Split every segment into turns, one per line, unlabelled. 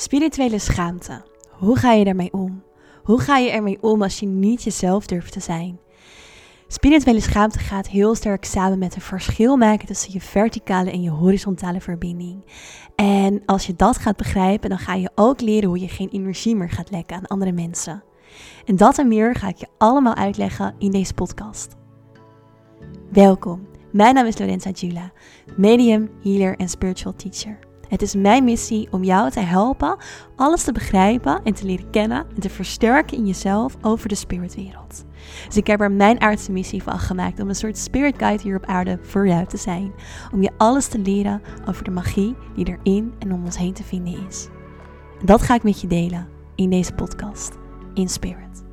Spirituele schaamte. Hoe ga je daarmee om? Hoe ga je ermee om als je niet jezelf durft te zijn? Spirituele schaamte gaat heel sterk samen met een verschil maken tussen je verticale en je horizontale verbinding. En als je dat gaat begrijpen, dan ga je ook leren hoe je geen energie meer gaat lekken aan andere mensen. En dat en meer ga ik je allemaal uitleggen in deze podcast. Welkom, mijn naam is Lorenza Giula, medium, healer en spiritual teacher. Het is mijn missie om jou te helpen alles te begrijpen en te leren kennen en te versterken in jezelf over de spiritwereld. Dus ik heb er mijn aardse missie van gemaakt om een soort spirit guide hier op aarde voor jou te zijn. Om je alles te leren over de magie die er in en om ons heen te vinden is. En dat ga ik met je delen in deze podcast, In Spirit.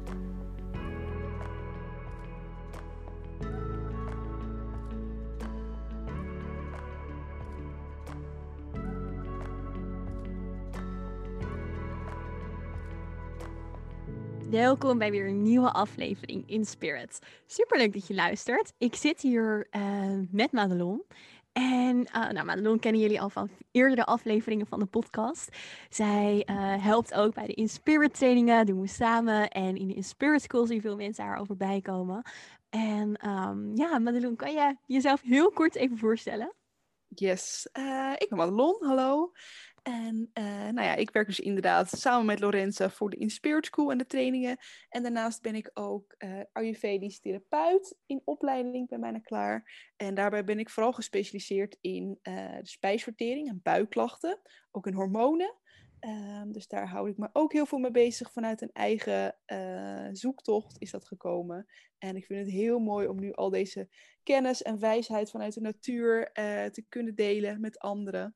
Welkom bij weer een nieuwe aflevering in Spirit. Super leuk dat je luistert. Ik zit hier uh, met Madelon. En uh, nou, Madelon kennen jullie al van eerdere afleveringen van de podcast. Zij uh, helpt ook bij de Inspirit trainingen, doen we samen. En in de Inspirit School zien veel mensen daarover bijkomen. En um, ja, Madelon, kan je jezelf heel kort even voorstellen?
Yes, ik ben Madelon, hallo. En uh, nou ja, ik werk dus inderdaad samen met Lorenza voor de Inspired School en de trainingen. En daarnaast ben ik ook uh, Ayurvedisch therapeut in opleiding bij mij klaar. En daarbij ben ik vooral gespecialiseerd in uh, de spijsvertering en buikklachten, ook in hormonen. Ehm, dus daar hou ik me ook heel veel mee bezig. Vanuit een eigen zoektocht is dat gekomen. En ik vind het heel mooi om nu al deze kennis en wijsheid vanuit de natuur te kunnen delen met anderen.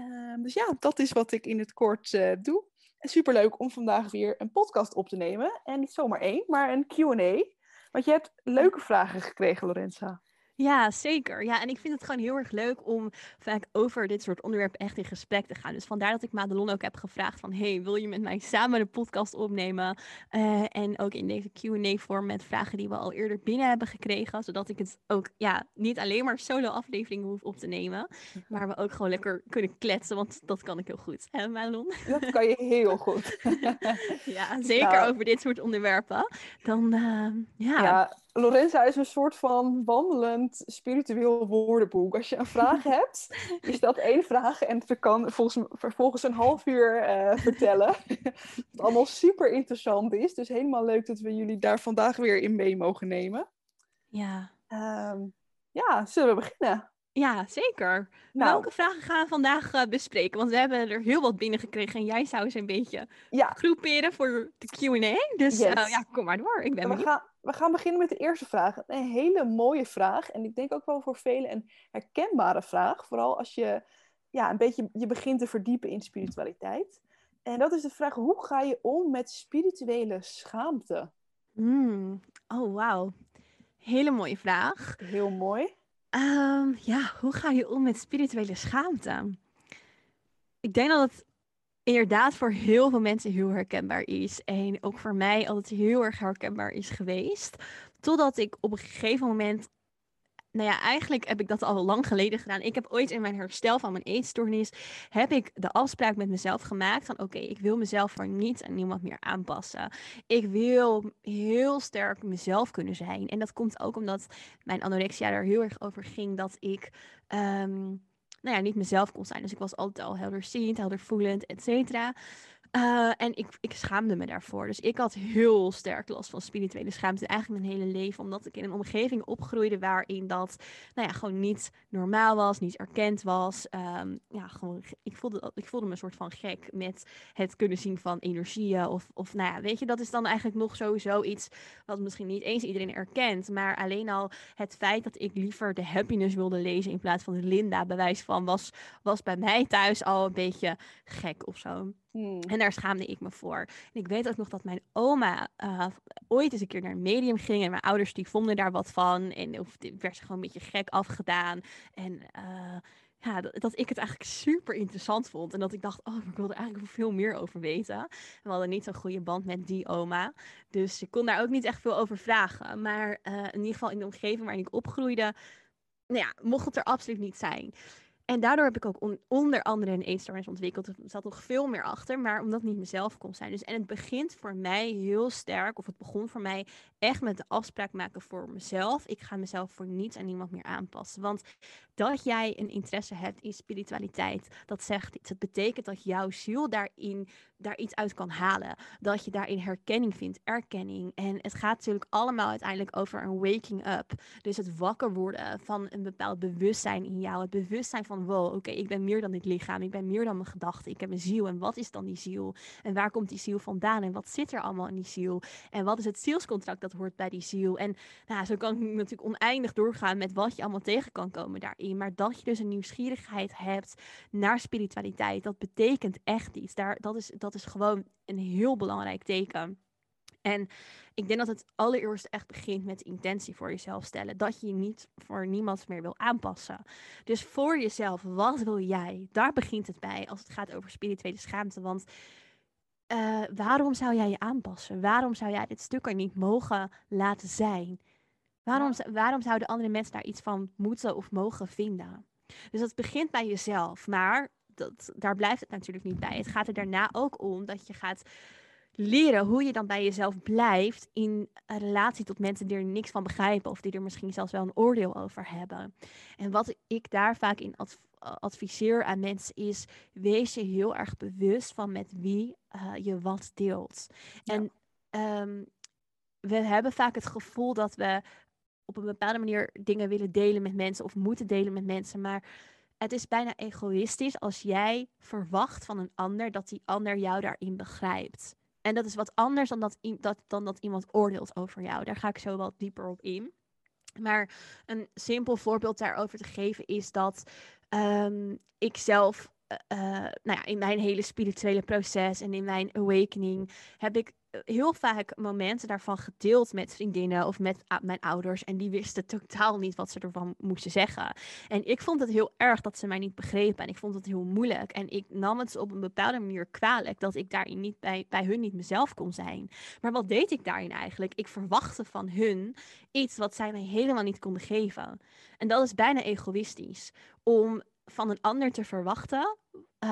Uh, dus ja, dat is wat ik in het kort uh, doe. Superleuk om vandaag weer een podcast op te nemen. En niet zomaar één, maar een Q&A. Want je hebt leuke vragen gekregen, Lorenza.
Ja, zeker. Ja, en ik vind het gewoon heel erg leuk om vaak over dit soort onderwerpen echt in gesprek te gaan. Dus vandaar dat ik Madelon ook heb gevraagd van... hey, wil je met mij samen de podcast opnemen? Uh, en ook in deze Q&A-vorm met vragen die we al eerder binnen hebben gekregen. Zodat ik het ook ja, niet alleen maar solo-afleveringen hoef op te nemen. Maar we ook gewoon lekker kunnen kletsen, want dat kan ik heel goed. Hè, Madelon?
Dat kan je heel goed.
ja, zeker nou. over dit soort onderwerpen. Dan, uh, ja...
ja Lorenza is een soort van wandelend spiritueel woordenboek. Als je een vraag hebt, is dat één vraag en ze kan volgens, vervolgens een half uur uh, vertellen. Wat allemaal super interessant is. Dus helemaal leuk dat we jullie daar vandaag weer in mee mogen nemen.
Ja.
Um, ja, zullen we beginnen?
Ja, zeker. Nou, Welke vragen gaan we vandaag uh, bespreken? Want we hebben er heel wat binnengekregen en jij zou ze een beetje ja. groeperen voor de Q&A. Dus yes. uh, ja, kom maar door. Ik ben
we gaan, we gaan beginnen met de eerste vraag. Een hele mooie vraag en ik denk ook wel voor velen een herkenbare vraag. Vooral als je ja, een beetje je begint te verdiepen in spiritualiteit. En dat is de vraag, hoe ga je om met spirituele schaamte?
Mm. Oh, wauw. Hele mooie vraag.
Heel mooi.
Um, ja, hoe ga je om met spirituele schaamte? Ik denk dat het inderdaad voor heel veel mensen heel herkenbaar is. En ook voor mij altijd heel erg herkenbaar is geweest. Totdat ik op een gegeven moment. Nou ja, eigenlijk heb ik dat al lang geleden gedaan. Ik heb ooit in mijn herstel van mijn eetstoornis. heb ik de afspraak met mezelf gemaakt. van oké, ik wil mezelf voor niets en niemand meer aanpassen. Ik wil heel sterk mezelf kunnen zijn. En dat komt ook omdat mijn anorexia er heel erg over ging. dat ik. Um, nou ja, niet mezelf kon zijn. Dus ik was altijd al helderziend, heldervoelend, et cetera. Uh, en ik, ik schaamde me daarvoor. Dus ik had heel sterk last van spirituele schaamte. Eigenlijk mijn hele leven. Omdat ik in een omgeving opgroeide waarin dat nou ja, gewoon niet normaal was. Niet erkend was. Um, ja, gewoon, ik, voelde, ik voelde me een soort van gek met het kunnen zien van energieën. Of, of nou ja, weet je, dat is dan eigenlijk nog sowieso iets wat misschien niet eens iedereen erkent. Maar alleen al het feit dat ik liever de happiness wilde lezen in plaats van de Linda bewijs van was, was bij mij thuis al een beetje gek of zo. Hmm. En daar schaamde ik me voor. En ik weet ook nog dat mijn oma uh, ooit eens een keer naar een medium ging. En mijn ouders die vonden daar wat van. En of, werd ze gewoon een beetje gek afgedaan. En uh, ja, dat, dat, ik het eigenlijk super interessant vond. En dat ik dacht, oh, ik wilde eigenlijk veel meer over weten. En we hadden niet zo'n goede band met die oma. Dus ik kon daar ook niet echt veel over vragen. Maar uh, in ieder geval in de omgeving waarin ik opgroeide, nou ja, mocht het er absoluut niet zijn. En daardoor heb ik ook onder andere een eetstoornis ontwikkeld. Er zat nog veel meer achter, maar omdat het niet mezelf kon zijn. Dus, en het begint voor mij heel sterk, of het begon voor mij echt met de afspraak maken voor mezelf. Ik ga mezelf voor niets en niemand meer aanpassen. Want dat jij een interesse hebt in spiritualiteit, dat zegt iets. Het betekent dat jouw ziel daarin daar iets uit kan halen. Dat je daarin herkenning vindt, erkenning. En het gaat natuurlijk allemaal uiteindelijk over een waking up. Dus het wakker worden van een bepaald bewustzijn in jou. Het bewustzijn van, wow, oké, ik ben meer dan dit lichaam. Ik ben meer dan mijn gedachten. Ik heb een ziel. En wat is dan die ziel? En waar komt die ziel vandaan? En wat zit er allemaal in die ziel? En wat is het zielscontract dat hoort bij die ziel? En nou, zo kan ik natuurlijk oneindig doorgaan met wat je allemaal tegen kan komen daarin. Maar dat je dus een nieuwsgierigheid hebt naar spiritualiteit, dat betekent echt iets. Daar, dat, is, dat is gewoon een heel belangrijk teken. En ik denk dat het allereerst echt begint met intentie voor jezelf stellen. Dat je je niet voor niemand meer wil aanpassen. Dus voor jezelf, wat wil jij? Daar begint het bij als het gaat over spirituele schaamte. Want uh, waarom zou jij je aanpassen? Waarom zou jij dit stuk er niet mogen laten zijn? Waarom, waarom zouden andere mensen daar iets van moeten of mogen vinden? Dus dat begint bij jezelf. Maar dat, daar blijft het natuurlijk niet bij. Het gaat er daarna ook om dat je gaat leren hoe je dan bij jezelf blijft in een relatie tot mensen die er niks van begrijpen of die er misschien zelfs wel een oordeel over hebben. En wat ik daar vaak in adviseer aan mensen is: wees je heel erg bewust van met wie uh, je wat deelt. En um, we hebben vaak het gevoel dat we op een bepaalde manier dingen willen delen met mensen of moeten delen met mensen, maar het is bijna egoïstisch als jij verwacht van een ander dat die ander jou daarin begrijpt. En dat is wat anders dan dat, dat, dan dat iemand oordeelt over jou. Daar ga ik zo wat dieper op in. Maar een simpel voorbeeld daarover te geven is dat um, ik zelf, uh, nou ja, in mijn hele spirituele proces en in mijn awakening heb ik heel vaak momenten daarvan gedeeld met vriendinnen of met mijn ouders. En die wisten totaal niet wat ze ervan moesten zeggen. En ik vond het heel erg dat ze mij niet begrepen. En ik vond het heel moeilijk. En ik nam het op een bepaalde manier kwalijk dat ik daarin niet bij, bij hun niet mezelf kon zijn. Maar wat deed ik daarin eigenlijk? Ik verwachtte van hun iets wat zij mij helemaal niet konden geven. En dat is bijna egoïstisch. Om van een ander te verwachten uh,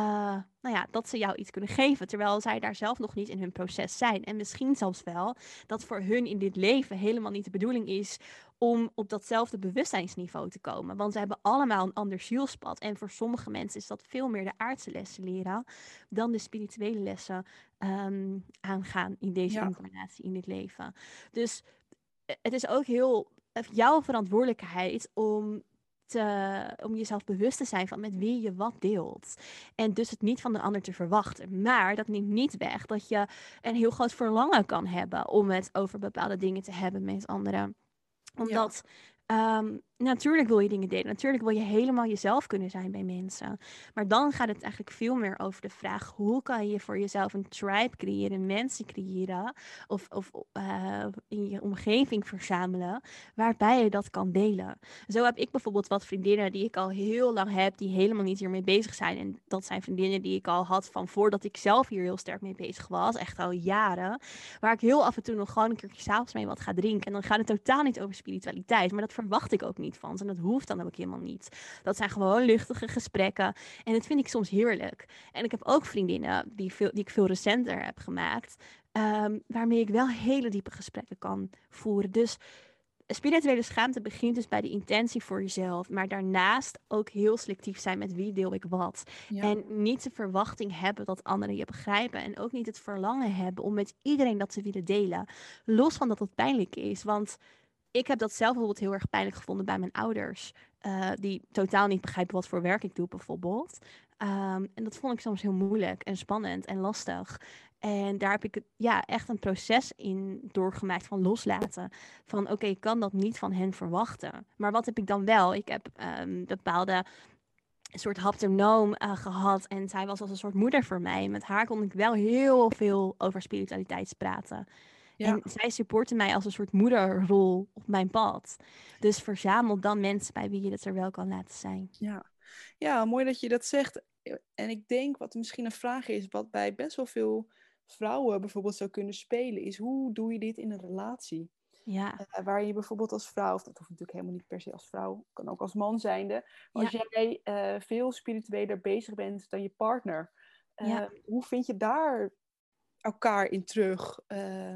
nou ja, dat ze jou iets kunnen geven, terwijl zij daar zelf nog niet in hun proces zijn. En misschien zelfs wel dat voor hun in dit leven helemaal niet de bedoeling is om op datzelfde bewustzijnsniveau te komen. Want ze hebben allemaal een ander zielspad. En voor sommige mensen is dat veel meer de aardse lessen leren dan de spirituele lessen um, aangaan in deze ja. incarnatie, in dit leven. Dus eh, het is ook heel eh, jouw verantwoordelijkheid om om jezelf bewust te zijn van met wie je wat deelt. En dus het niet van de ander te verwachten. Maar dat neemt niet weg dat je een heel groot verlangen kan hebben om het over bepaalde dingen te hebben met anderen. Omdat Ehm, natuurlijk wil je dingen delen. Natuurlijk wil je helemaal jezelf kunnen zijn bij mensen. Maar dan gaat het eigenlijk veel meer over de vraag: hoe kan je voor jezelf een tribe creëren, mensen creëren of, of uh, in je omgeving verzamelen, waarbij je dat kan delen. Zo heb ik bijvoorbeeld wat vriendinnen die ik al heel lang heb, die helemaal niet hiermee bezig zijn. En dat zijn vriendinnen die ik al had van voordat ik zelf hier heel sterk mee bezig was, echt al jaren. Waar ik heel af en toe nog gewoon een keertje s'avonds mee wat ga drinken. En dan gaat het totaal niet over spiritualiteit, maar dat verwacht ik ook niet van ze. En dat hoeft dan ook helemaal niet. Dat zijn gewoon luchtige gesprekken. En dat vind ik soms heerlijk. En ik heb ook vriendinnen die, veel, die ik veel recenter heb gemaakt. Um, waarmee ik wel hele diepe gesprekken kan voeren. Dus spirituele schaamte begint dus bij de intentie voor jezelf. Maar daarnaast ook heel selectief zijn met wie deel ik wat. En niet de verwachting hebben dat anderen je begrijpen. En ook niet het verlangen hebben om met iedereen dat te willen delen. Los van dat het pijnlijk is. Want ik heb dat zelf bijvoorbeeld heel erg pijnlijk gevonden bij mijn ouders. Uh, die totaal niet begrijpen wat voor werk ik doe, bijvoorbeeld. Um, en dat vond ik soms heel moeilijk en spannend en lastig. En daar heb ik ja, echt een proces in doorgemaakt van loslaten. Van oké, ik kan dat niet van hen verwachten. Maar wat heb ik dan wel? Ik heb um, bepaalde soort haptonoom uh, gehad. En zij was als een soort moeder voor mij. Met haar kon ik wel heel veel over spiritualiteit praten. En zij supporten mij als een soort moederrol op mijn pad. Dus verzamel dan mensen bij wie je het er wel kan laten zijn.
Ja. ja, mooi dat je dat zegt. En ik denk wat misschien een vraag is, wat bij best wel veel vrouwen bijvoorbeeld zou kunnen spelen, is hoe doe je dit in een relatie?
Ja.
Uh, waar je bijvoorbeeld als vrouw, of dat hoeft natuurlijk helemaal niet per se als vrouw, kan ook als man zijnde. Maar als jij uh, veel spiritueler bezig bent dan je partner, uh, hoe vind je daar elkaar in terug?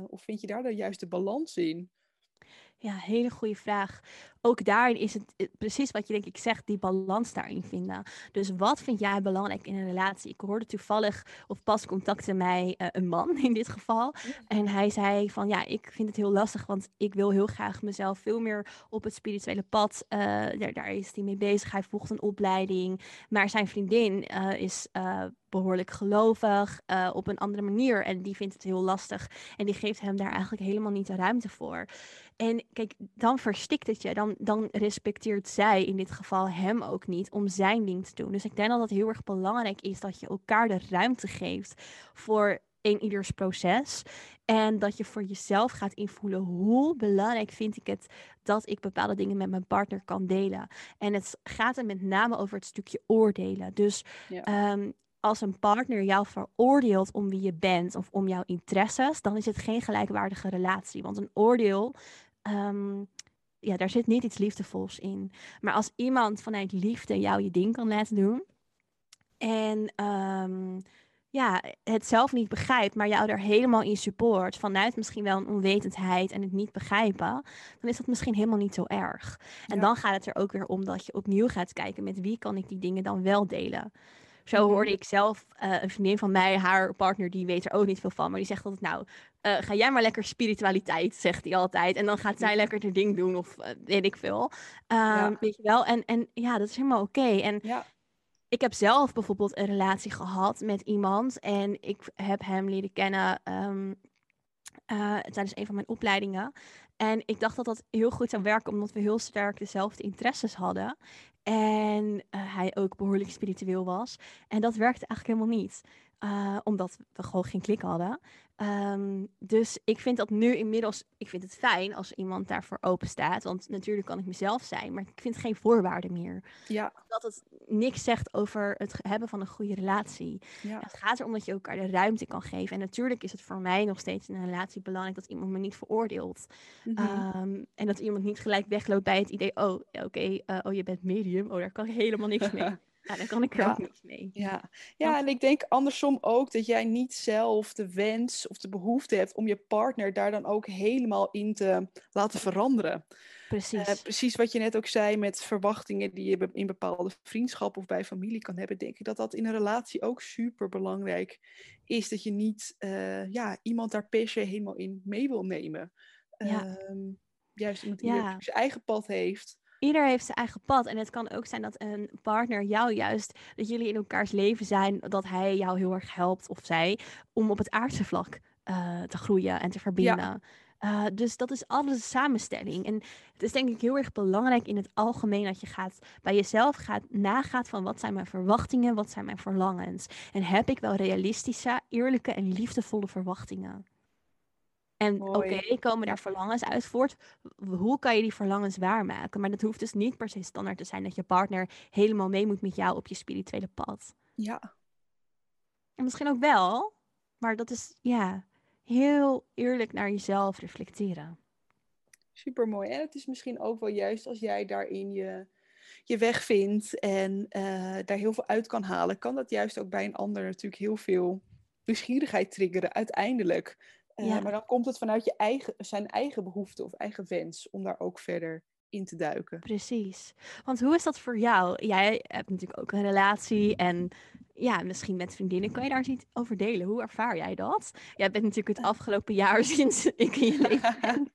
of vind je daar de juiste balans in?
Ja, hele goede vraag. Ook daarin is het eh, precies wat je denk ik zegt, die balans daarin vinden. Dus wat vind jij belangrijk in een relatie? Ik hoorde toevallig, of pas contacte mij uh, een man in dit geval. En hij zei van ja, ik vind het heel lastig, want ik wil heel graag mezelf veel meer op het spirituele pad. Uh, daar, daar, is hij mee bezig. Hij volgt een opleiding. Maar zijn vriendin is behoorlijk gelovig uh, op een andere manier. En die vindt het heel lastig. En die geeft hem daar eigenlijk helemaal niet de ruimte voor. En kijk, dan verstikt het je. Dan, dan respecteert zij in dit geval hem ook niet om zijn ding te doen. Dus ik denk dat het heel erg belangrijk is dat je elkaar de ruimte geeft voor een ieders proces. En dat je voor jezelf gaat invoelen hoe belangrijk vind ik het dat ik bepaalde dingen met mijn partner kan delen. En het gaat er met name over het stukje oordelen. Dus ja. Ehm, als een partner jou veroordeelt om wie je bent of om jouw interesses, dan is het geen gelijkwaardige relatie. Want een oordeel, ehm, ja, daar zit niet iets liefdevols in. Maar als iemand vanuit liefde jou je ding kan laten doen en um, ja, het zelf niet begrijpt, maar jou er helemaal in support, vanuit misschien wel een onwetendheid en het niet begrijpen, dan is dat misschien helemaal niet zo erg. En dan gaat het er ook weer om dat je opnieuw gaat kijken met wie kan ik die dingen dan wel delen. Zo mhm. hoorde ik zelf uh, een vriendin van mij, haar partner, die weet er ook niet veel van. Maar die zegt altijd, nou, uh, ga jij maar lekker spiritualiteit, zegt hij altijd. En dan gaat zij lekker haar ding doen of uh, weet ik veel. Um, ja. Weet je wel? En, en ja, dat is helemaal oké. Okay. En ja. ik heb zelf bijvoorbeeld een relatie gehad met iemand. En ik heb hem leren kennen um, tijdens een van mijn opleidingen. En ik dacht dat dat heel goed zou werken, omdat we heel sterk dezelfde interesses hadden. En uh, hij ook behoorlijk spiritueel was. En dat werkte eigenlijk helemaal niet. Uh, omdat we gewoon geen klik hadden. Um, dus ik vind dat nu inmiddels, ik vind het fijn als iemand daarvoor open staat. Want natuurlijk kan ik mezelf zijn, maar ik vind geen voorwaarden meer.
Ja.
Dat het niks zegt over het hebben van een goede relatie. Ja. Het gaat erom dat je elkaar de ruimte kan geven. En natuurlijk is het voor mij nog steeds in een relatie belangrijk dat iemand me niet veroordeelt. Mm -hmm. um, en dat iemand niet gelijk wegloopt bij het idee, oh, oké, okay, uh, oh, je bent medium. Oh, daar kan ik helemaal niks mee. Ja, dan kan ik er ja. ook niks mee.
Ja. ja, en ik denk andersom ook dat jij niet zelf de wens of de behoefte hebt om je partner daar dan ook helemaal in te laten veranderen.
Precies.
Uh, precies wat je net ook zei met verwachtingen die je in bepaalde vriendschappen of bij familie kan hebben, denk ik dat dat in een relatie ook super belangrijk is. Dat je niet uh, ja, iemand daar per se helemaal in mee wil nemen. Ja. Uh, juist iemand die ja. zijn eigen pad heeft
ieder heeft zijn eigen pad. En het kan ook zijn dat een partner jou juist, dat jullie in elkaars leven zijn, dat hij jou heel erg helpt of zij, om op het aardse vlak uh, te groeien en te verbinden. Ja. Uh, dus dat is alles samenstelling. En het is denk ik heel erg belangrijk in het algemeen dat je gaat bij jezelf gaat nagaat van wat zijn mijn verwachtingen, wat zijn mijn verlangens. En heb ik wel realistische, eerlijke en liefdevolle verwachtingen? En oké, okay, komen daar verlangens uit voort. Hoe kan je die verlangens waarmaken? Maar dat hoeft dus niet per se standaard te zijn dat je partner helemaal mee moet met jou op je spirituele pad.
Ja.
En misschien ook wel, maar dat is ja, heel eerlijk naar jezelf reflecteren.
Super mooi. En het is misschien ook wel juist als jij daarin je, je weg vindt en uh, daar heel veel uit kan halen, kan dat juist ook bij een ander natuurlijk heel veel nieuwsgierigheid triggeren uiteindelijk. Uh, ja. Maar dan komt het vanuit je eigen, zijn eigen behoefte of eigen wens om daar ook verder in te duiken.
Precies. Want hoe is dat voor jou? Jij hebt natuurlijk ook een relatie en ja, misschien met vriendinnen. Kan je daar iets over delen? Hoe ervaar jij dat? Jij bent natuurlijk het afgelopen jaar sinds ik in je leven ben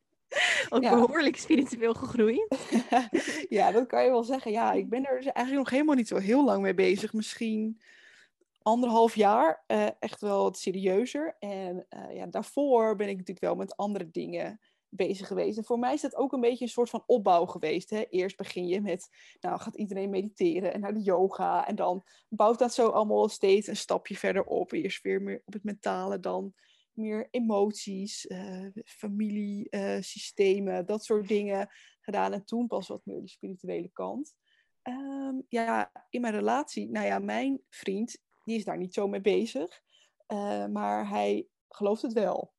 ook ja. behoorlijk spiritueel gegroeid.
ja, dat kan je wel zeggen. Ja, ik ben er dus eigenlijk nog helemaal niet zo heel lang mee bezig. Misschien anderhalf jaar uh, echt wel wat serieuzer. En uh, ja, daarvoor ben ik natuurlijk wel met andere dingen bezig geweest. En voor mij is dat ook een beetje een soort van opbouw geweest. Hè? Eerst begin je met, nou gaat iedereen mediteren en naar de yoga. En dan bouwt dat zo allemaal steeds een stapje verder op. Eerst weer meer op het mentale, dan meer emoties, uh, familiesystemen, dat soort dingen gedaan. En toen pas wat meer die spirituele kant. Um, ja, in mijn relatie, nou ja, mijn vriend die is daar niet zo mee bezig. Uh, maar hij gelooft het wel.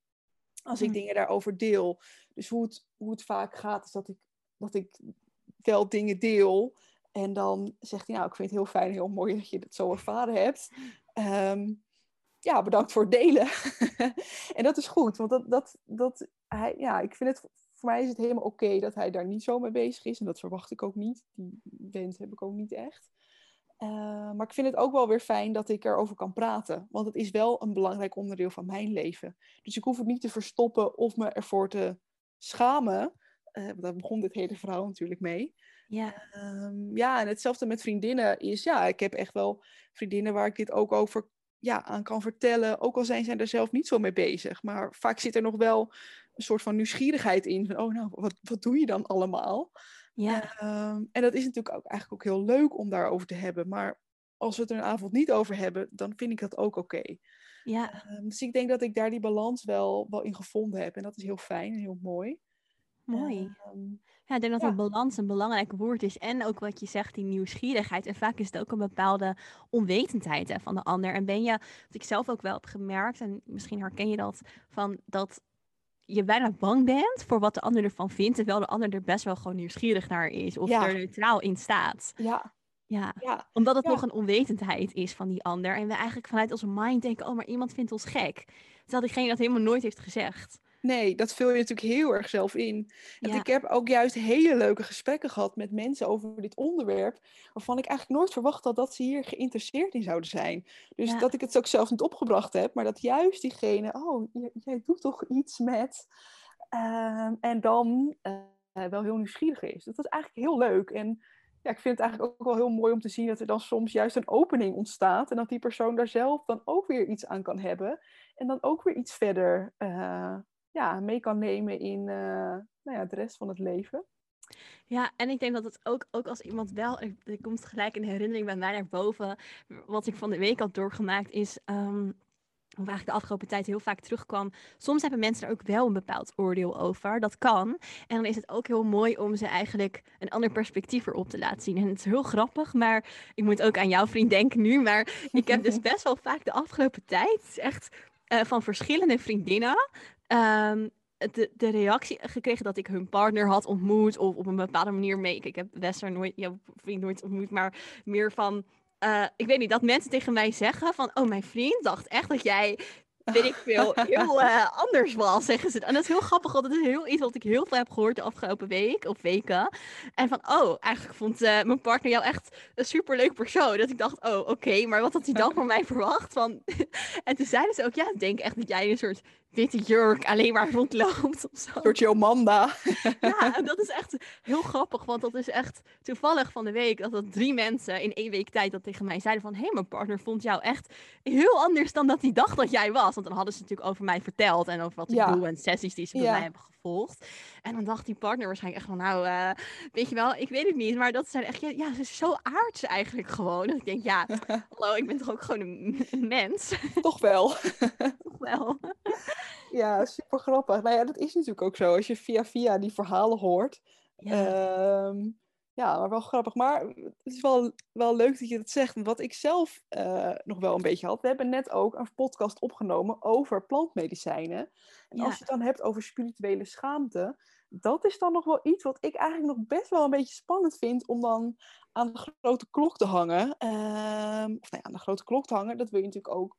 Als ik
Mm.
dingen daarover deel. Dus hoe het, hoe het vaak gaat, is dat ik, dat ik wel dingen deel. En dan zegt hij, nou, ik vind het heel fijn en heel mooi dat je het zo ervaren hebt. Ehm, ja, bedankt voor het delen. en dat is goed, want dat, dat, dat hij, ja, ik vind het, voor mij is het helemaal oké dat hij daar niet zo mee bezig is. En dat verwacht ik ook niet. Die wens heb ik ook niet echt. Uh, maar ik vind het ook wel weer fijn dat ik erover kan praten. Want het is wel een belangrijk onderdeel van mijn leven. Dus ik hoef het niet te verstoppen of me ervoor te schamen. Uh, daar begon dit hele verhaal natuurlijk mee.
Ja.
Um, ja, en hetzelfde met vriendinnen is, ja, ik heb echt wel vriendinnen waar ik dit ook over ja, aan kan vertellen. Ook al zijn zij er zelf niet zo mee bezig. Maar vaak zit er nog wel een soort van nieuwsgierigheid in. Van, oh nou, wat, wat doe je dan allemaal?
Ja.
Um, en dat is natuurlijk ook eigenlijk ook heel leuk om daarover te hebben. Maar als we het er een avond niet over hebben, dan vind ik dat ook oké. Okay.
Ja.
Um, dus ik denk dat ik daar die balans wel, wel in gevonden heb. En dat is heel fijn en heel mooi.
Mooi.
Um,
ja, ik denk dat
ja.
een balans een belangrijk woord is. En ook wat je zegt, die nieuwsgierigheid. En vaak is het ook een bepaalde onwetendheid hè, van de ander. En ben je, wat ik zelf ook wel heb gemerkt, en misschien herken je dat, van dat je bijna bang bent voor wat de ander ervan vindt, terwijl de ander er best wel gewoon nieuwsgierig naar is. Of
Ja.
er neutraal in staat.
ja,
Ja.
ja,
Omdat het
Ja.
nog een onwetendheid is van die ander. En we eigenlijk vanuit onze mind denken, oh, maar iemand vindt ons gek. Terwijl diegene dat helemaal nooit heeft gezegd.
Nee, dat vul je natuurlijk heel erg zelf in. En
Ja.
ik heb ook juist hele leuke gesprekken gehad met mensen over dit onderwerp, waarvan ik eigenlijk nooit verwacht had dat ze hier geïnteresseerd in zouden zijn. Dus
Ja.
dat ik het ook zelf niet opgebracht heb, maar dat juist diegene, oh, jij doet toch iets met. Ehm, en dan eh, wel heel nieuwsgierig is. Dat was eigenlijk heel leuk. En ja, ik vind het eigenlijk ook wel heel mooi om te zien dat er dan soms juist een opening ontstaat. En dat die persoon daar zelf dan ook weer iets aan kan hebben. En dan ook weer iets verder eh, ja, mee kan nemen in eh, nou ja, de rest van het leven.
Ja, en ik denk dat het ook, ook als iemand wel, er, komt gelijk een herinnering bij mij naar boven. Wat ik van de week had doorgemaakt is, ehm, of eigenlijk de afgelopen tijd heel vaak terugkwam. Soms hebben mensen er ook wel een bepaald oordeel over. Dat kan. En dan is het ook heel mooi om ze eigenlijk een ander perspectief erop te laten zien. En het is heel grappig, maar ik moet ook aan jouw vriend denken nu. Maar ik heb dus best wel vaak de afgelopen tijd echt eh, van verschillende vriendinnen. Ehm, de, de reactie gekregen dat ik hun partner had ontmoet. Of op een bepaalde manier mee. Ik, heb Wester nooit, jouw vriend nooit ontmoet. Maar meer van. eh, ik weet niet, dat mensen tegen mij zeggen van. Oh, mijn vriend dacht echt dat jij. Weet ik veel, heel eh, anders was, zeggen ze. En dat is heel grappig, want het is heel iets wat ik heel veel heb gehoord de afgelopen week of weken. En van, oh, eigenlijk vond eh, mijn partner jou echt een superleuk persoon. Dat ik dacht, oh, oké, maar wat had hij dan van mij verwacht? Van... en toen zeiden ze ook, ja, ik denk echt dat jij een soort witte jurk alleen maar rondloopt of zo.
Een soort Jomanda.
Ja, en dat is echt heel grappig, want dat is echt toevallig van de week dat dat drie mensen in één week tijd dat tegen mij zeiden van, hé, hey, mijn partner vond jou echt heel anders dan dat hij dacht dat jij was. Want dan hadden ze natuurlijk over mij verteld en over wat ik
Ja.
doe en sessies die ze bij
Ja.
mij hebben gevolgd. En dan dacht die partner waarschijnlijk echt van, nou, eh, weet je wel, ik weet het niet, maar dat zijn echt, ja, ja, ze is zo aards eigenlijk gewoon. Dat ik denk, ja, hallo, ik ben toch ook gewoon een, een mens,
Toch wel.
toch wel.
Ja, super grappig. Nou ja, dat is natuurlijk ook zo. Als je via via die verhalen hoort.
Ja,
Ehm, ja, maar wel grappig. Maar het is wel, wel leuk dat je dat zegt. Wat ik zelf eh, nog wel een beetje had. We hebben net ook een podcast opgenomen over plantmedicijnen. En
Ja.
als je het dan hebt over spirituele schaamte. Dat is dan nog wel iets wat ik eigenlijk nog best wel een beetje spannend vind. Om dan aan de grote klok te hangen. Ehm, of nou ja, aan de grote klok te hangen. Dat wil je natuurlijk ook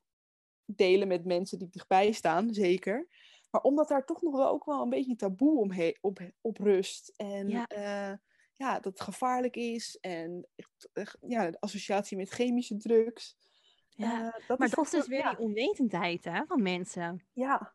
delen met mensen die dichtbij staan. Zeker. Maar omdat daar toch nog wel ook wel een beetje een taboe omhe- op, op rust. En
Ja.
ja. Ja, dat het gevaarlijk is. En ja, de associatie met chemische drugs.
ja.
Eh, dat
Maar
is
dat is dus weer
ja,
die onwetendheid hè, van mensen.
ja,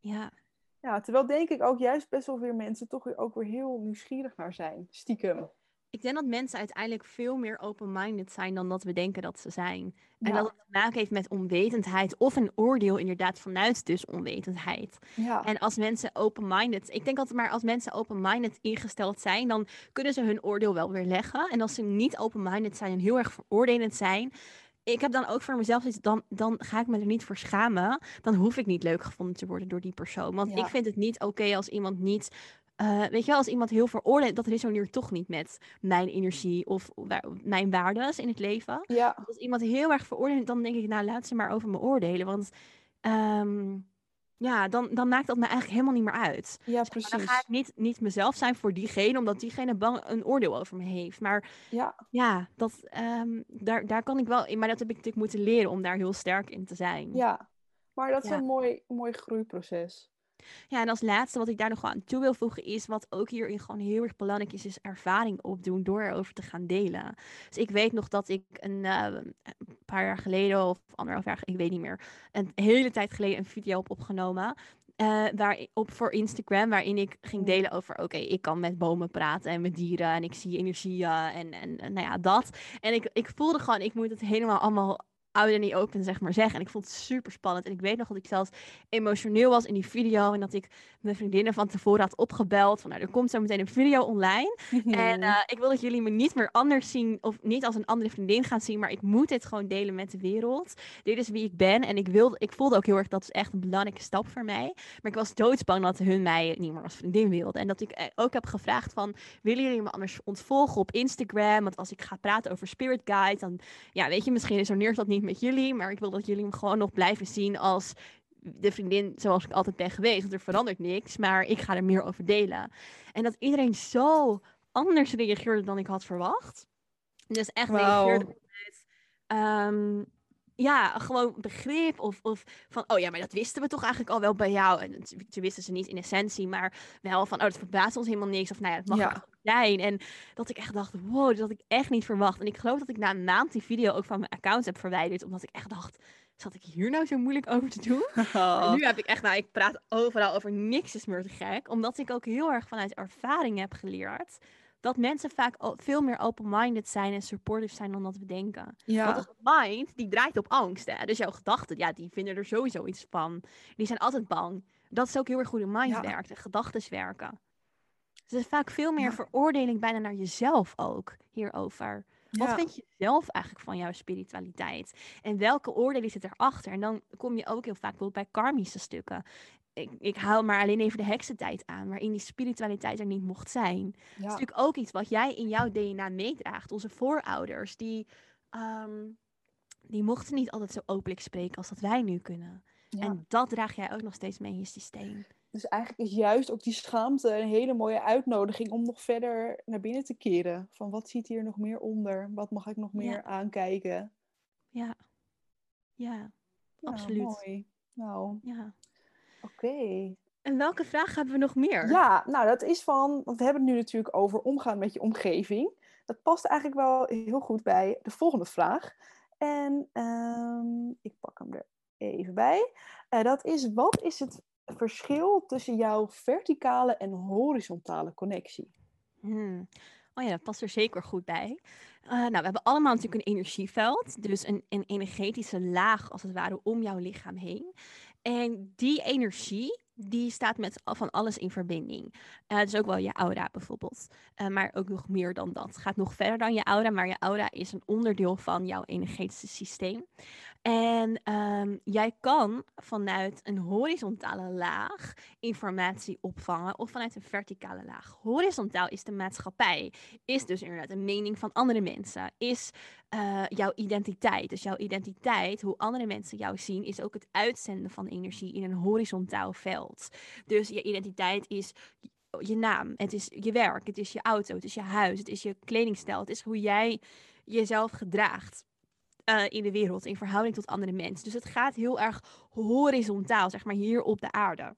Ja.
ja, terwijl denk ik ook juist best wel weer mensen toch weer ook weer heel nieuwsgierig naar zijn. Stiekem.
Ik denk dat mensen uiteindelijk veel meer open-minded zijn dan dat we denken dat ze zijn. En dat het te maken heeft met onwetendheid of een oordeel inderdaad vanuit dus onwetendheid.
Ja,
En als mensen open-minded, ik denk altijd maar als mensen open-minded ingesteld zijn, dan kunnen ze hun oordeel wel weer leggen. En als ze niet open-minded zijn en heel erg veroordelend zijn, ik heb dan ook voor mezelf iets, dan, dan ga ik me er niet voor schamen. Dan hoef ik niet leuk gevonden te worden door die persoon. Want
Ja.
ik vind het niet oké als iemand niet, eh, weet je wel, als iemand heel veroordeelt, dat resoneert toch niet met mijn energie of mijn waardes in het leven.
ja,
Als iemand heel erg veroordeelt, dan denk ik, nou laat ze maar over me oordelen. Want ehm, ja, dan, dan maakt dat me eigenlijk helemaal niet meer uit.
Ja, precies.
dan ga ik niet, niet mezelf zijn voor diegene, omdat diegene bang een oordeel over me heeft. Maar
Ja,
ja, dat, ehm, daar, daar kan ik wel in. Maar dat heb ik natuurlijk moeten leren om daar heel sterk in te zijn.
ja. Maar dat is een mooi, mooi groeiproces.
Ja, en als laatste wat ik daar nog aan toe wil voegen is, wat ook hierin gewoon heel erg belangrijk is, is ervaring opdoen door erover te gaan delen. Dus ik weet nog dat ik een, eh, een paar jaar geleden, of anderhalf jaar, ik weet niet meer, een hele tijd geleden een video heb opgenomen. waar, op voor Instagram, waarin ik ging
Mm.
delen over, oké, ik kan met bomen praten en met dieren en ik zie energieën en, en, en nou ja, dat. En ik, ik voelde gewoon, ik moet het helemaal allemaal out en niet open, zeg maar, zeggen. En ik vond het super spannend. En ik weet nog dat ik zelfs emotioneel was in die video. En dat ik mijn vriendinnen van tevoren had opgebeld. Van nou, er komt zo meteen een video online. En eh, ik wil dat jullie me niet meer anders zien. Of niet als een andere vriendin gaan zien. Maar ik moet dit gewoon delen met de wereld. Dit is wie ik ben. En ik, wilde, ik voelde ook heel erg dat is echt een belangrijke stap voor mij. Maar ik was doodsbang dat hun mij niet meer als vriendin wilden. En dat ik eh, ook heb gevraagd van... Willen jullie me anders ontvolgen op Instagram? Want als ik ga praten over Spirit Guide... dan ja, weet je, misschien resoneert dat niet met jullie, maar ik wil dat jullie hem gewoon nog blijven zien als de vriendin zoals ik altijd ben geweest. Want er verandert niks, maar ik ga er meer over delen. En dat iedereen zo anders reageerde dan ik had verwacht. Dus echt
Wauw.
reageerde met, ehm, ja, gewoon begrip of, of van, oh ja, maar dat wisten we toch eigenlijk al wel bij jou. En ze wisten ze niet in essentie, maar wel van, oh, dat verbaast ons helemaal niks. Of nou ja, het mag
Ja.
Zijn. En dat ik echt dacht, wow, dat had ik echt niet verwacht. En ik geloof dat ik na een maand die video ook van mijn account heb verwijderd. Omdat ik echt dacht, zat ik hier nou zo moeilijk over te doen? En nu heb ik echt, nou, ik praat overal over niks is meer te gek. Omdat ik ook heel erg vanuit ervaring heb geleerd. Dat mensen vaak veel meer open-minded zijn en supportive zijn dan dat we denken. Want
ja,
onze mind, die draait op angst. Hè? Dus jouw gedachten, ja, die vinden er sowieso iets van. Die zijn altijd bang. Dat is ook heel erg hoe de mind
Ja.
werkt en gedachten werken. Dus er is vaak veel meer
Ja.
veroordeling bijna naar jezelf ook hierover. Wat
ja.
vind je zelf eigenlijk van jouw spiritualiteit? En welke oordelen zit erachter? En dan kom je ook heel vaak bijvoorbeeld bij karmische stukken. Ik, ik haal maar alleen even de heksentijd aan, waarin die spiritualiteit er niet mocht zijn. Dat is
ja.
natuurlijk ook iets wat jij in jouw DNA meedraagt. Onze voorouders, die, ehm, die mochten niet altijd zo openlijk spreken als dat wij nu kunnen.
ja.
En dat draag jij ook nog steeds mee in je systeem.
Dus eigenlijk is juist ook die schaamte een hele mooie uitnodiging om nog verder naar binnen te keren. Van wat zit hier nog meer onder? Wat mag ik nog meer
Ja.
aankijken?
Ja, ja,
Ja,
Absoluut.
Mooi. Nou,
ja.
oké.
En welke vraag hebben we nog meer?
Ja, nou dat is van, want we hebben het nu natuurlijk over omgaan met je omgeving. Dat past eigenlijk wel heel goed bij de volgende vraag. En ehm, ik pak hem er even bij. Eh, dat is, wat is het verschil tussen jouw verticale en horizontale connectie?
Hmm. Oh ja, dat past er zeker goed bij. Eh, nou, we hebben allemaal natuurlijk een energieveld. Dus een, een energetische laag, als het ware, om jouw lichaam heen. En die energie, die staat met van alles in verbinding. Eh dus ook wel je aura bijvoorbeeld. Eh, maar ook nog meer dan dat. Het gaat nog verder dan je aura, maar je aura is een onderdeel van jouw energetische systeem. En ehm, jij kan vanuit een horizontale laag informatie opvangen of vanuit een verticale laag. Horizontaal is de maatschappij, is dus inderdaad een mening van andere mensen, is eh, jouw identiteit. Dus jouw identiteit, hoe andere mensen jou zien, is ook het uitzenden van energie in een horizontaal veld. Dus je identiteit is je naam, het is je werk, het is je auto, het is je huis, het is je kledingstijl, het is hoe jij jezelf gedraagt eh, in de wereld in verhouding tot andere mensen. Dus het gaat heel erg horizontaal, zeg maar hier op de aarde.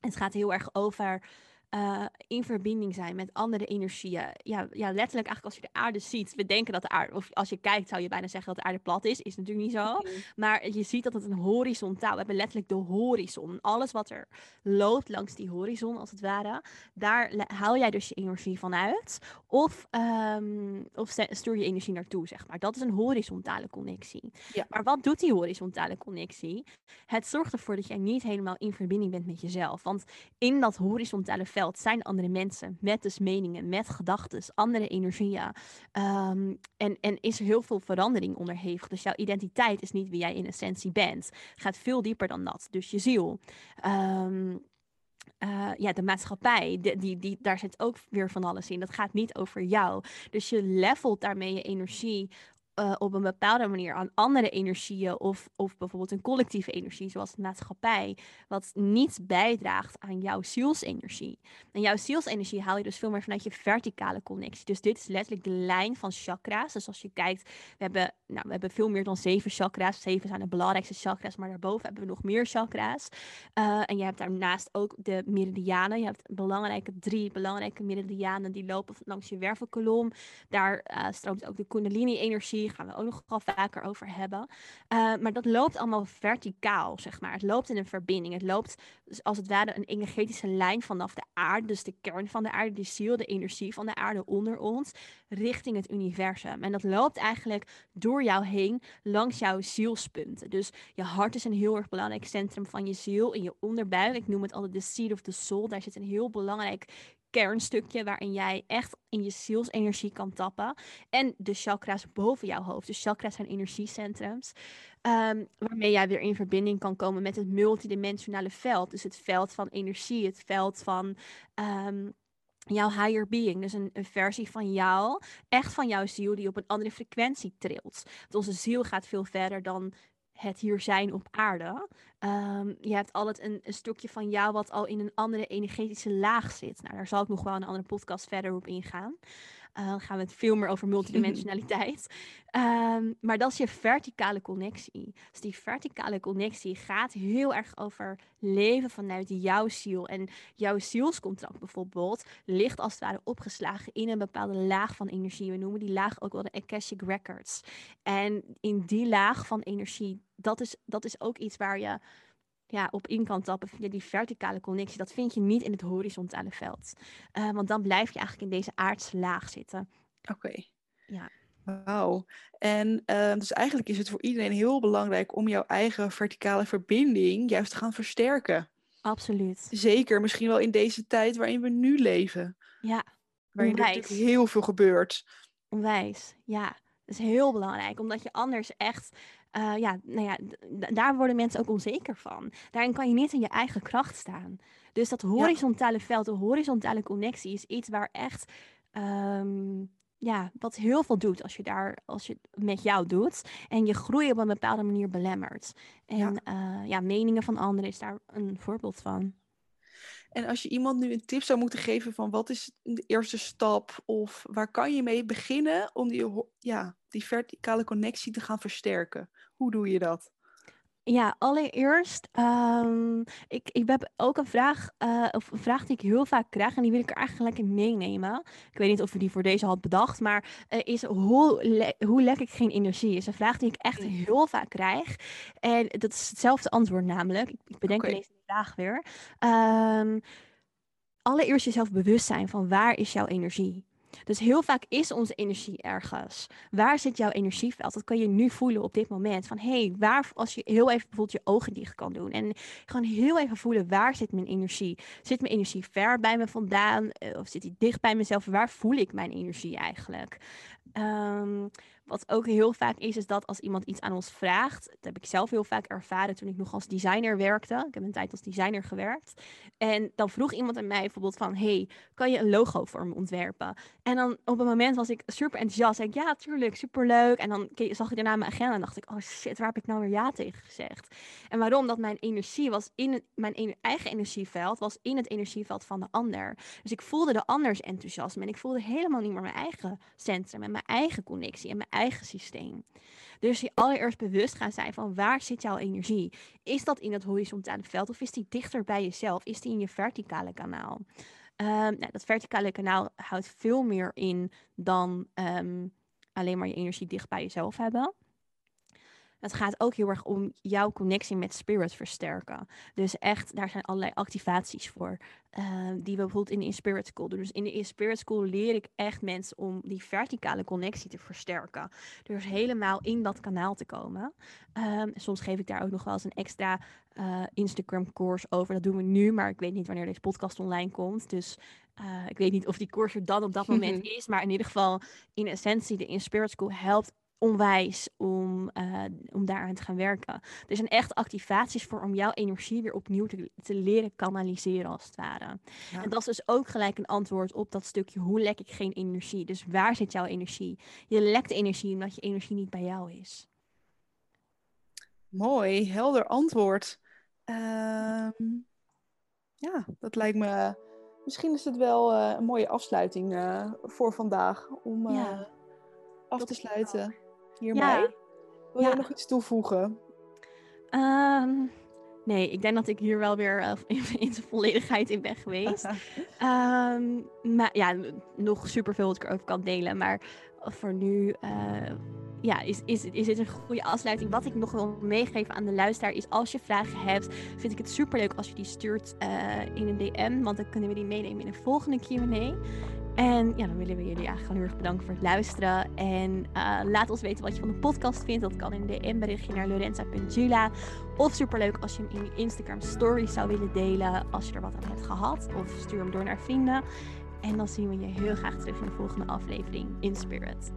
Het gaat heel erg over eh, in verbinding zijn met andere energieën. Ja, ja, letterlijk eigenlijk als je de aarde ziet. We denken dat de aarde, of als je kijkt zou je bijna zeggen dat de aarde plat is. Is natuurlijk niet zo. Maar je ziet dat het een horizontaal. We hebben letterlijk de horizon. Alles wat er loopt langs die horizon, als het ware. Daar haal jij dus je energie van uit. Of, ehm, of st- stuur je energie naartoe, zeg maar. Dat is een horizontale connectie.
Ja.
Maar wat doet die horizontale connectie? Het zorgt ervoor dat jij niet helemaal in verbinding bent met jezelf. Want in dat horizontale veld zijn andere mensen. Met dus meningen, met gedachten, andere energieën. Ehm, en, en is er heel veel verandering onderhevig. Dus jouw identiteit is niet wie jij in essentie bent. Het gaat veel dieper dan dat. Dus je ziel. Ehm, eh, ja, de maatschappij, die, die, daar zit ook weer van alles in. Dat gaat niet over jou. Dus je levelt daarmee je energie uh, op een bepaalde manier aan andere energieën of, of bijvoorbeeld een collectieve energie, zoals de maatschappij, wat niet bijdraagt aan jouw zielsenergie. En jouw zielsenergie haal je dus veel meer vanuit je verticale connectie. Dus dit is letterlijk de lijn van chakra's. Dus als je kijkt, we hebben, nou, we hebben veel meer dan zeven chakra's. Zeven zijn de belangrijkste chakra's, maar daarboven hebben we nog meer chakra's. Uh, en je hebt daarnaast ook de meridianen. Je hebt belangrijke drie belangrijke meridianen die lopen langs je wervelkolom. Daar uh, stroomt ook de kundalini-energie gaan we ook nog wel vaker over hebben. Uh, maar dat loopt allemaal verticaal, zeg maar. Het loopt in een verbinding. Het loopt dus als het ware een energetische lijn vanaf de aarde, dus de kern van de aarde, de ziel, de energie van de aarde onder ons, richting het universum. En dat loopt eigenlijk door jou heen, langs jouw zielspunten. Dus je hart is een heel erg belangrijk centrum van je ziel. In je onderbuik, ik noem het altijd de seed of the soul, daar zit een heel belangrijk kernstukje waarin jij echt in je zielsenergie kan tappen. En de chakra's boven jouw hoofd. Dus chakra's zijn energiecentrums. Um, waarmee jij weer in verbinding kan komen met het multidimensionale veld. Dus het veld van energie, het veld van um, jouw higher being. Dus een, een, versie van jou, echt van jouw ziel, die op een andere frequentie trilt. Want onze ziel gaat veel verder dan het hier zijn op aarde. Um, je hebt altijd een, een, stukje van jou wat al in een andere energetische laag zit. Nou, daar zal ik nog wel een andere podcast verder op ingaan. Uh, dan gaan we het veel meer over multidimensionaliteit. um, maar dat is je verticale connectie. Dus die verticale connectie gaat heel erg over leven vanuit jouw ziel. En jouw zielscontract bijvoorbeeld ligt als het ware opgeslagen in een bepaalde laag van energie. We noemen die laag ook wel de Akashic Records. En in die laag van energie, dat is, dat is ook iets waar je ja, op in kan tappen via die verticale connectie. Dat vind je niet in het horizontale veld. Uh, want dan blijf je eigenlijk in deze aardse laag zitten.
Oké. Okay.
Ja.
Wauw. En uh, dus eigenlijk is het voor iedereen heel belangrijk om jouw eigen verticale verbinding juist te gaan versterken.
Absoluut.
Zeker, misschien wel in deze tijd waarin we nu leven.
Ja.
Waarin er natuurlijk heel veel gebeurt.
Onwijs, ja. Dat is heel belangrijk, omdat je anders echt uh, ja, nou ja, daar worden mensen ook onzeker van. Daarin kan je niet in je eigen kracht staan. Dus dat horizontale ja. veld, de horizontale connectie is iets waar echt, um, ja, wat heel veel doet als je daar, als je met jou doet en je groei op een bepaalde manier belemmert. En ja, uh, ja meningen van anderen is daar een voorbeeld van.
En als je iemand nu een tip zou moeten geven van wat is de eerste stap of waar kan je mee beginnen om die, ja, die verticale connectie te gaan versterken? Hoe doe je dat?
Ja, allereerst, um, ik, ik heb ook een vraag, uh, of een vraag die ik heel vaak krijg en die wil ik er eigenlijk lekker meenemen. Ik weet niet of we die voor deze had bedacht, maar uh, is hoe, le hoe lek ik geen energie? Is een vraag die ik echt heel vaak krijg. En dat is hetzelfde antwoord namelijk. Ik, ik bedenk okay. Weer. Um, allereerst jezelf bewust zijn van waar is jouw energie? Dus heel vaak is onze energie ergens. Waar zit jouw energieveld? Dat kan je nu voelen op dit moment. Van hé, hey, waar, als je heel even bijvoorbeeld je ogen dicht kan doen. En gewoon heel even voelen, waar zit mijn energie? Zit mijn energie ver bij me vandaan? Eh, of zit die dicht bij mezelf? Waar voel ik mijn energie eigenlijk? Um, wat ook heel vaak is, is dat als iemand iets aan ons vraagt, dat heb ik zelf heel vaak ervaren toen ik nog als designer werkte. Ik heb een tijd als designer gewerkt. En dan vroeg iemand aan mij bijvoorbeeld van, hey, kan je een logo voor me ontwerpen? En dan op een moment was ik super enthousiast. Zei ik, ja, tuurlijk, super leuk. En dan zag ik daarna mijn agenda en dacht ik, oh shit, waar heb ik nou weer ja tegen gezegd? En waarom? Dat mijn energie was in het, mijn eigen energieveld, was in het energieveld van de ander. Dus ik voelde de anders enthousiasme en ik voelde helemaal niet meer mijn eigen centrum en mijn eigen connectie en mijn eigen systeem. Dus je allereerst bewust gaan zijn van waar zit jouw energie? Is dat in het horizontale veld of is die dichter bij jezelf? Is die in je verticale kanaal? Um, nou, dat verticale kanaal houdt veel meer in dan um, alleen maar je energie dicht bij jezelf hebben. Het gaat ook heel erg om jouw connectie met spirit versterken. Dus echt, daar zijn allerlei activaties voor. Uh, die we bijvoorbeeld in de Inspirit School doen. Dus in de Inspirit School leer ik echt mensen om die verticale connectie te versterken. Dus helemaal in dat kanaal te komen. Um, soms geef ik daar ook nog wel eens een extra uh, Instagram course over. Dat doen we nu, maar ik weet niet wanneer deze podcast online komt. Dus uh, ik weet niet of die course er dan op dat moment is. Maar in ieder geval, in essentie, de Inspirit School helpt onwijs om, uh, om daaraan te gaan werken. Er zijn echt activaties voor om jouw energie weer opnieuw te, te leren kanaliseren, als het ware. En dat is dus ook gelijk een antwoord op dat stukje: hoe lek ik geen energie? Dus waar zit jouw energie? Je lekt energie omdat je energie niet bij jou is.
Mooi, helder antwoord. Ehm, ja, dat lijkt me. Misschien is het wel uh, een mooie afsluiting uh, voor vandaag om ja, af te sluiten hiermee? Ja. Wil jij nog iets toevoegen?
Um, nee, ik denk dat ik hier wel weer uh, in, in zijn volledigheid in ben geweest. um, maar ja, nog superveel wat ik erover kan delen. Maar voor nu uh, ja, is, is, is dit een goede afsluiting. Wat ik nog wil meegeven aan de luisteraar is... als je vragen hebt, vind ik het superleuk als je die stuurt uh, in een DM. Want dan kunnen we die meenemen in een volgende Q&A. En ja, dan willen we jullie eigenlijk heel erg bedanken voor het luisteren. En uh, laat ons weten wat je van de podcast vindt. Dat kan in een DM-berichtje naar lorenza.jula. Of superleuk als je hem in je Instagram stories zou willen delen. Als je er wat aan hebt gehad. Of stuur hem door naar vrienden. En dan zien we je heel graag terug in de volgende aflevering in Spirit.